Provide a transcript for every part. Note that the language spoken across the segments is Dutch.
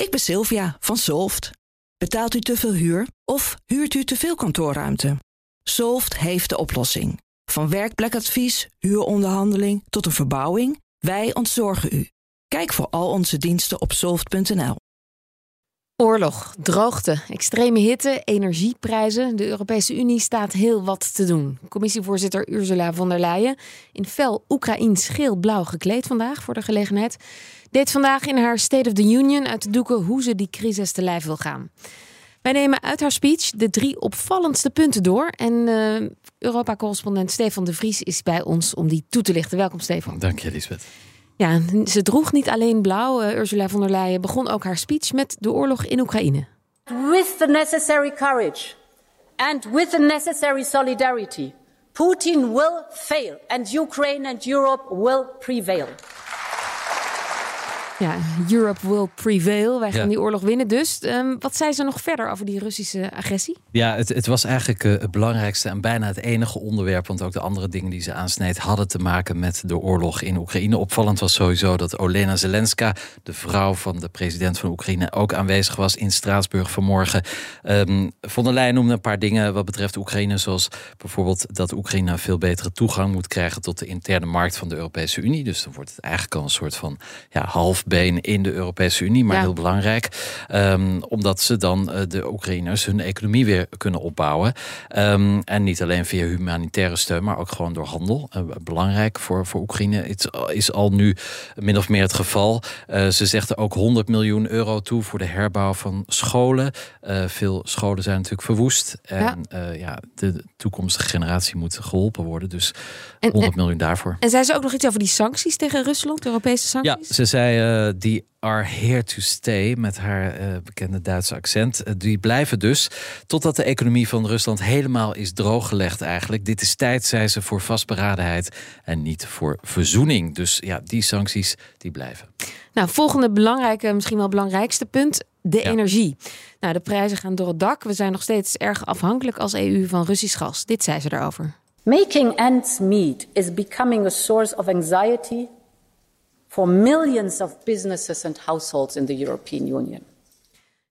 Ik ben Sylvia van Solft. Betaalt u te veel huur of huurt u te veel kantoorruimte? Solft heeft de oplossing. Van werkplekadvies, huuronderhandeling tot een verbouwing, wij ontzorgen u. Kijk voor al onze diensten op soft.nl. Oorlog, droogte, extreme hitte, energieprijzen. De Europese Unie staat heel wat te doen. Commissievoorzitter Ursula von der Leyen, in fel Oekraïns geel-blauw gekleed vandaag voor de gelegenheid, deed vandaag in haar State of the Union uit de doeken hoe ze die crisis te lijf wil gaan. Wij nemen uit haar speech de drie opvallendste punten door. En uh, Europa-correspondent Stefan de Vries is bij ons om die toe te lichten. Welkom, Stefan. Dank je, Lisbeth. Ja, ze droeg niet alleen blauw. Uh, Ursula von der Leyen begon ook haar speech met de oorlog in Oekraïne. With the necessary courage and with the necessary solidarity, Putin will fail and Ukraine and Europe will prevail. Ja, Europe will prevail. Wij gaan die oorlog winnen dus. Um, wat zei ze nog verder over die Russische agressie? Ja, het, het was eigenlijk uh, het belangrijkste en bijna het enige onderwerp. Want ook de andere dingen die ze aansneed hadden te maken met de oorlog in Oekraïne. Opvallend was sowieso dat Olena Zelenska, de vrouw van de president van Oekraïne, ook aanwezig was in Straatsburg vanmorgen. Um, von der Leyen noemde een paar dingen wat betreft Oekraïne. Zoals bijvoorbeeld dat Oekraïne veel betere toegang moet krijgen tot de interne markt van de Europese Unie. Dus dan wordt het eigenlijk al een soort van ja, half in de Europese Unie, maar heel belangrijk. Um, omdat ze dan uh, de Oekraïners hun economie weer kunnen opbouwen. Um, en niet alleen via humanitaire steun, maar ook gewoon door handel. Uh, belangrijk voor, voor Oekraïne. Het is al nu min of meer het geval. Uh, ze zegt er ook 100 miljoen euro toe voor de herbouw van scholen. veel scholen zijn natuurlijk verwoest. En ja. ja, de toekomstige generatie moet geholpen worden. Dus 100 en, miljoen daarvoor. En zei ze ook nog iets over die sancties tegen Rusland, Europese sancties? Ja, ze zei uh, die are here to stay met haar uh, bekende Duitse accent. Uh, die blijven dus totdat de economie van Rusland helemaal is drooggelegd eigenlijk. Dit is tijd, zei ze, voor vastberadenheid en niet voor verzoening. Dus ja, die sancties die blijven. Nou, volgende belangrijke, misschien wel belangrijkste punt. De ja. energie. Nou, de prijzen gaan door het dak. We zijn nog steeds erg afhankelijk als EU van Russisch gas. Dit zei ze daarover. Making ends meet is becoming a source of anxiety for millions of businesses and households in the European Union.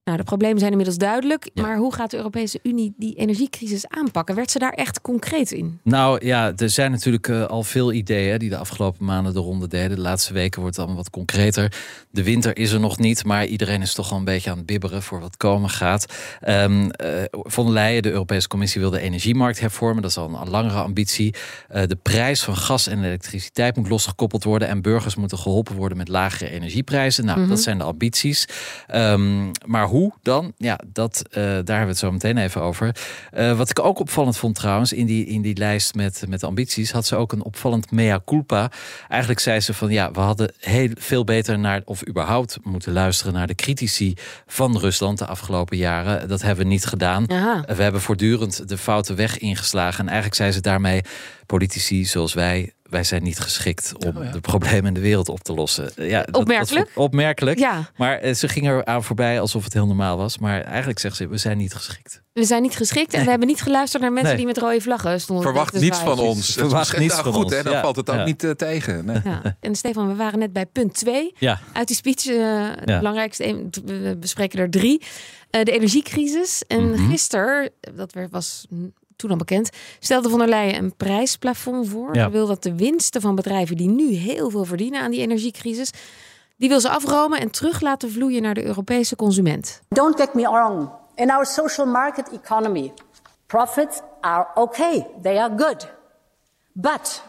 Nou, de problemen zijn inmiddels duidelijk. Ja. Maar hoe gaat de Europese Unie die energiecrisis aanpakken? Werd ze daar echt concreet in? Nou ja, er zijn natuurlijk uh, al veel ideeën die de afgelopen maanden de ronde deden. De laatste weken wordt het allemaal wat concreter. De winter is er nog niet, maar iedereen is toch al een beetje aan het bibberen voor wat komen gaat. Um, uh, von der Leyen, de Europese Commissie, wil de energiemarkt hervormen. Dat is al een langere ambitie. Uh, de prijs van gas en elektriciteit moet losgekoppeld worden. En burgers moeten geholpen worden met lagere energieprijzen. Nou, mm -hmm. dat zijn de ambities. Um, maar hoe dan? Ja, dat, uh, daar hebben we het zo meteen even over. Uh, wat ik ook opvallend vond trouwens, in die, in die lijst met, met ambities, had ze ook een opvallend mea culpa. Eigenlijk zei ze van ja, we hadden heel veel beter naar, of überhaupt moeten luisteren naar de critici van Rusland de afgelopen jaren. Dat hebben we niet gedaan. Aha. We hebben voortdurend de foute weg ingeslagen. En eigenlijk zei ze daarmee, politici zoals wij wij zijn niet geschikt om oh ja. de problemen in de wereld op te lossen. Ja, dat, opmerkelijk. Dat opmerkelijk. Ja. Maar uh, ze ging er aan voorbij alsof het heel normaal was. Maar eigenlijk zegt ze, we zijn niet geschikt. We zijn niet geschikt en we hebben niet geluisterd naar mensen nee. die met rode vlaggen stonden. Verwacht niets van ons. Verwacht niets nou, van goed, ons. Hè, dan ja. valt het ook ja. niet uh, tegen. Nee. Ja. En Stefan, we waren net bij punt 2 uit die speech. Uh, het belangrijkste, we bespreken er drie. de energiecrisis. En mm -hmm. gisteren, dat was toen al bekend, stelde von der Leyen een prijsplafond voor. Ja. Ze wil dat de winsten van bedrijven die nu heel veel verdienen aan die energiecrisis, die wil ze afromen en terug laten vloeien naar de Europese consument. Don't get me wrong. In our social market economy, profits are okay. They are good. But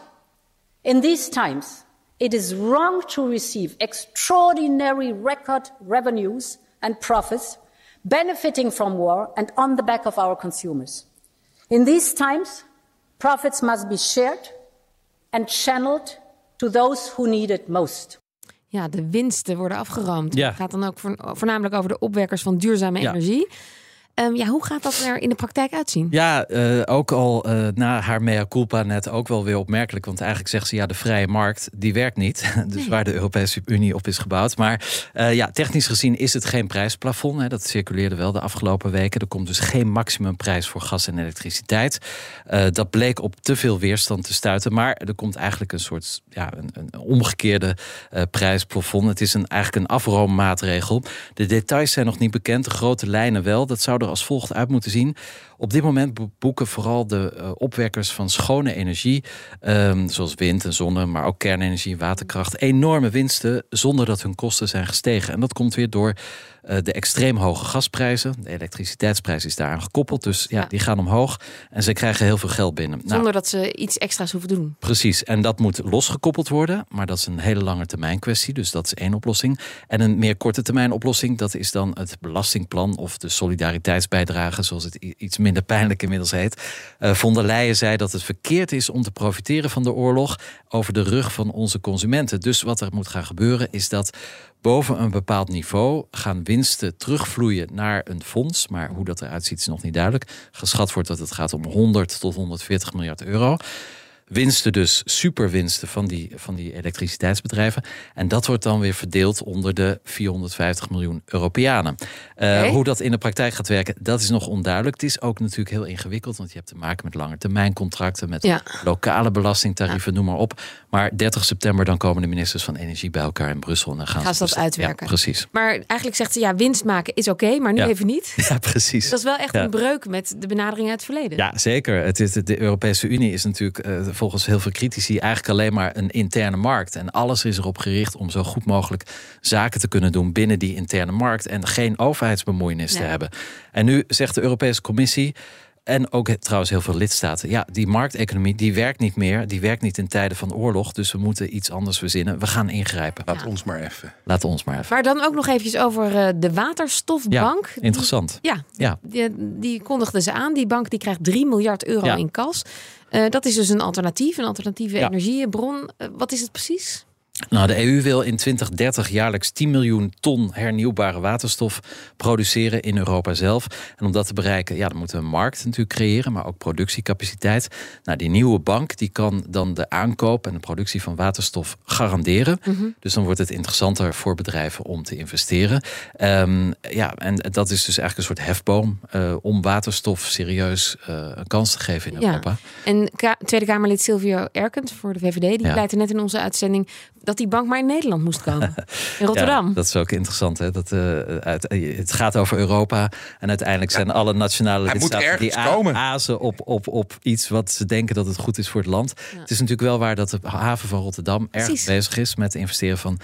in these times, it is wrong to receive extraordinary record revenues and profits benefiting from war and on the back of our consumers. In these times, profits must be shared and channeled to those who need it most. Ja, de winsten worden afgeroomd. Ja. Het gaat dan ook voornamelijk over de opwekkers van duurzame ja. energie. Ehm, ja, hoe gaat dat er in de praktijk uitzien? Ja, uh, ook al uh, na haar mea culpa net ook wel weer opmerkelijk. Want eigenlijk zegt ze ja, de vrije markt die werkt niet. dus nee. waar de Europese Unie op is gebouwd. Maar uh, ja, technisch gezien is het geen prijsplafond. Hè. Dat circuleerde wel de afgelopen weken. Er komt dus geen maximumprijs voor gas en elektriciteit. dat bleek op te veel weerstand te stuiten. Maar er komt eigenlijk een soort ja, een, een omgekeerde prijsplafond. Het is een, eigenlijk een afroommaatregel. De details zijn nog niet bekend. De grote lijnen wel. Dat zou als volgt uit moeten zien. Op dit moment boeken vooral de uh, opwekkers van schone energie, um, zoals wind en zonne, maar ook kernenergie en waterkracht, enorme winsten zonder dat hun kosten zijn gestegen. En dat komt weer door uh, de extreem hoge gasprijzen. De elektriciteitsprijs is daaraan gekoppeld, dus ja, ja. die gaan omhoog en ze krijgen heel veel geld binnen. Zonder nou, dat ze iets extra's hoeven doen. Precies, en dat moet losgekoppeld worden, maar dat is een hele lange termijn kwestie, dus dat is één oplossing. En een meer korte termijn oplossing, dat is dan het belastingplan of de solidariteitsbijdrage, zoals het iets minder pijnlijk inmiddels heet. Uh, von der Leyen zei dat het verkeerd is om te profiteren van de oorlog over de rug van onze consumenten. Dus wat er moet gaan gebeuren is dat boven een bepaald niveau gaan winsten terugvloeien naar een fonds. Maar hoe dat eruit ziet is nog niet duidelijk. Geschat wordt dat het gaat om 100 tot 140 miljard euro winsten dus, superwinsten van die, van die elektriciteitsbedrijven. En dat wordt dan weer verdeeld onder de 450 miljoen Europeanen. Uh, okay. Hoe dat in de praktijk gaat werken, dat is nog onduidelijk. Het is ook natuurlijk heel ingewikkeld, want je hebt te maken met lange termijn contracten, met ja. lokale belastingtarieven, ja. noem maar op. Maar 30 september dan komen de ministers van Energie bij elkaar in Brussel. En dan gaan, gaan ze dat uitwerken. Ja, precies. Maar eigenlijk zegt ze, ja, winst maken is oké, okay, maar nu even niet. Ja, precies. Dat is wel echt een breuk met de benadering uit het verleden. Ja, zeker. Het is, de Europese Unie is natuurlijk uh, volgens heel veel critici eigenlijk alleen maar een interne markt. En alles is erop gericht om zo goed mogelijk zaken te kunnen doen binnen die interne markt. En geen overheidsbemoeienis nee. te hebben. En nu zegt de Europese Commissie. En ook trouwens heel veel lidstaten. Ja, die markteconomie die werkt niet meer. Die werkt niet in tijden van oorlog. Dus we moeten iets anders verzinnen. We gaan ingrijpen. Laat ja. ons maar even. Laat ons maar even. Maar dan ook nog eventjes over uh, de waterstofbank. Ja, interessant. Die, ja, ja. Die, die kondigde ze aan. Die bank die krijgt 3 miljard euro ja. in kas. Uh, dat is dus een alternatief, een alternatieve ja. energiebron. Uh, wat is het precies? Nou, de EU wil in 2030 jaarlijks 10 miljoen ton hernieuwbare waterstof produceren in Europa zelf. En om dat te bereiken, ja, dan moeten we een markt natuurlijk creëren, maar ook productiecapaciteit. Nou, die nieuwe bank die kan dan de aankoop en de productie van waterstof garanderen. Mm -hmm. Dus dan wordt het interessanter voor bedrijven om te investeren. Um, ja, en dat is dus eigenlijk een soort hefboom uh, om waterstof serieus uh, een kans te geven in ja. Europa. En Ka Tweede Kamerlid Silvio Erkend voor de VVD, die ja. net in onze uitzending dat die bank maar in Nederland moest komen. In Rotterdam. Ja, dat is ook interessant. Hè? Dat, uh, uit, het gaat over Europa. En uiteindelijk zijn ja, alle nationale lidstaten die azen op, op, op iets wat ze denken dat het goed is voor het land. Ja. Het is natuurlijk wel waar dat de haven van Rotterdam erg Precies. bezig is met het investeren van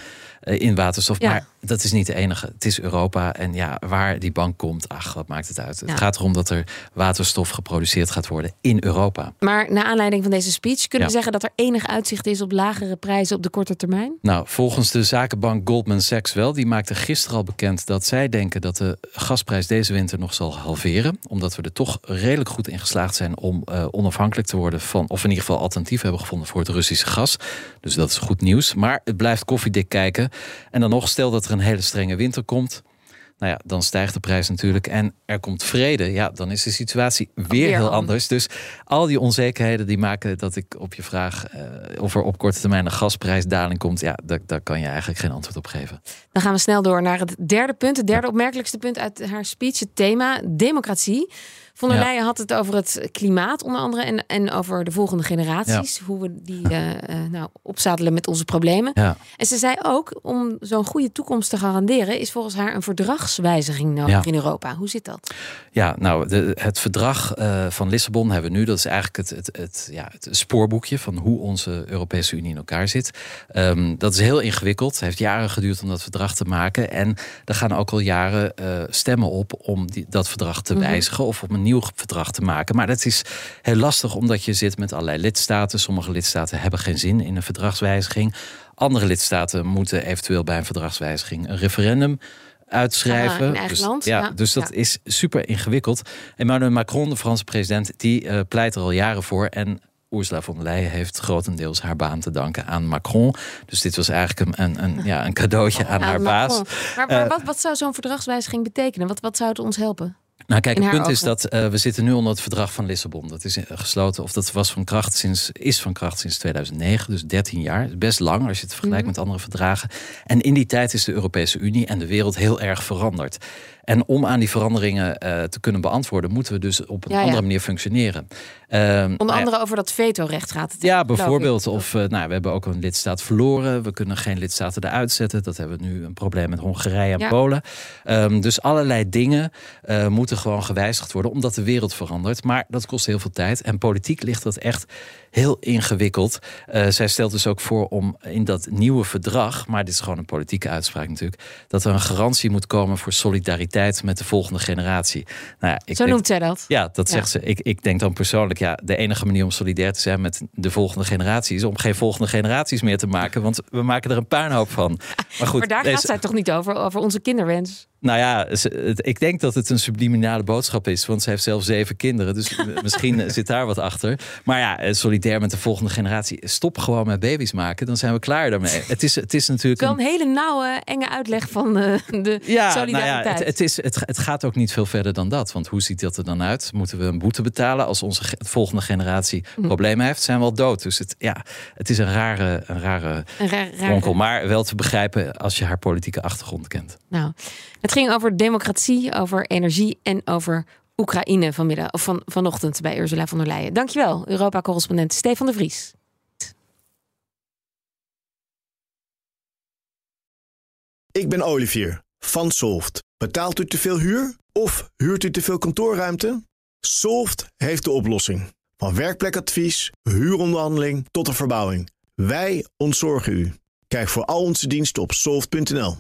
in waterstof. Maar dat is niet de enige. Het is Europa. En ja, waar die bank komt, ach, wat maakt het uit? Het gaat erom dat er waterstof geproduceerd gaat worden in Europa. Maar naar aanleiding van deze speech kunnen we zeggen dat er enig uitzicht is op lagere prijzen op de korte termijn? Nou, volgens de zakenbank Goldman Sachs wel. Die maakte gisteren al bekend dat zij denken dat de gasprijs deze winter nog zal halveren. Omdat we er toch redelijk goed in geslaagd zijn om uh, onafhankelijk te worden van, of in ieder geval alternatief hebben gevonden voor het Russische gas. Dus dat is goed nieuws. Maar het blijft koffiedik kijken. En dan nog, stel dat er een hele strenge winter komt. Nou ja, dan stijgt de prijs natuurlijk. En er komt vrede. Ja, dan is de situatie weer, weer heel anders. Dus al die onzekerheden die maken dat ik op je vraag uh, of er op korte termijn een gasprijsdaling komt. Ja, daar, daar kan je eigenlijk geen antwoord op geven. Dan gaan we snel door naar het derde punt. Het derde opmerkelijkste punt uit haar speech. Het thema democratie. Von der ja. Leyen had het over het klimaat onder andere en, en over de volgende generaties. Ja. Hoe we die uh, uh, nou, opzadelen met onze problemen. Ja. En ze zei ook, om zo'n goede toekomst te garanderen... is volgens haar een verdragswijziging nodig in Europa. Hoe zit dat? Ja, nou, de, het verdrag uh, van Lissabon hebben we nu. Dat is eigenlijk het, het, het, ja, het spoorboekje van hoe onze Europese Unie in elkaar zit. Um, dat is heel ingewikkeld. Het heeft jaren geduurd om dat verdrag te maken. En er gaan ook al jaren stemmen op om die, dat verdrag te mm -hmm. wijzigen... of om een nieuw verdrag te maken. Maar dat is heel lastig omdat je zit met allerlei lidstaten. Sommige lidstaten hebben geen zin in een verdragswijziging. Andere lidstaten moeten eventueel bij een verdragswijziging een referendum uitschrijven. Ah, dus, land, ja, ja, dus dat ja. is super ingewikkeld. Emmanuel Macron, de Franse president, die uh, pleit er al jaren voor. En Ursula von der Leyen heeft grotendeels haar baan te danken aan Macron. Dus dit was eigenlijk een, een, een ja, een cadeautje aan, aan haar Macron. baas. Maar, maar uh, wat, wat zou zo'n verdragswijziging betekenen? Wat, wat zou het ons helpen? Nou, kijk, het punt is dat eh, we zitten nu onder het verdrag van Lissabon. Dat is eh, gesloten, of dat was van kracht sinds, is van kracht sinds 2009, dus 13 jaar. Best lang als je het vergelijkt Mhm. met andere verdragen. En in die tijd is de Europese Unie en de wereld heel erg veranderd. En om aan die veranderingen eh, te kunnen beantwoorden, moeten we dus op een Ja, andere manier functioneren. Ehm, Onder andere over dat vetorecht gaat het. Ja, bijvoorbeeld. Of eh, nou, we hebben ook een lidstaat verloren. We kunnen geen lidstaten eruit zetten. Dat hebben we nu een probleem met Hongarije en. Polen. Ehm, dus allerlei dingen eh, moeten gewoon gewijzigd worden, omdat de wereld verandert. Maar dat kost heel veel tijd. En politiek ligt dat echt heel ingewikkeld. Eh, zij stelt dus ook voor om in dat nieuwe verdrag, maar dit is gewoon een politieke uitspraak natuurlijk, dat er een garantie moet komen voor solidariteit met de volgende generatie. Nou ja, ik Zo denk- noemt zij dat. ja, dat Ja. zegt ze. Ik, ik denk dan persoonlijk, ja, de enige manier om solidair te zijn met de volgende generatie is om geen volgende generaties meer te maken, want we maken er een puinhoop van. Maar goed, maar daar deze- gaat zij toch niet over, over onze kinderwens? Nou ja, ik denk dat het een subliminale boodschap is, want ze heeft zelf zeven kinderen, dus misschien zit daar wat achter. Maar ja, eh, solidair met de volgende generatie. Stop gewoon met baby's maken, dan zijn we klaar daarmee. Het is, het is natuurlijk Wel een een hele nauwe, enge uitleg van eh, de ja, solidariteit. Nou ja, het, het, is, het, het gaat ook niet veel verder dan dat. Want hoe ziet dat er dan uit? Moeten we een boete betalen als onze ge- volgende generatie Hm. problemen heeft? Zijn we al dood? Dus het, ja, het is een rare, een rare Een raar- raar- onkel. Maar wel te begrijpen als je haar politieke achtergrond kent. Nou, het ging over democratie, over energie en over Oekraïne vanmiddag of van, vanochtend bij Ursula von der Leyen. Dankjewel, Europa-correspondent Stefan de Vries. Ik ben Olivier van Solft. Betaalt u te veel huur of huurt u te veel kantoorruimte? Solft heeft de oplossing. Van werkplekadvies, huuronderhandeling tot de verbouwing. Wij ontzorgen u. Kijk voor al onze diensten op soft.nl.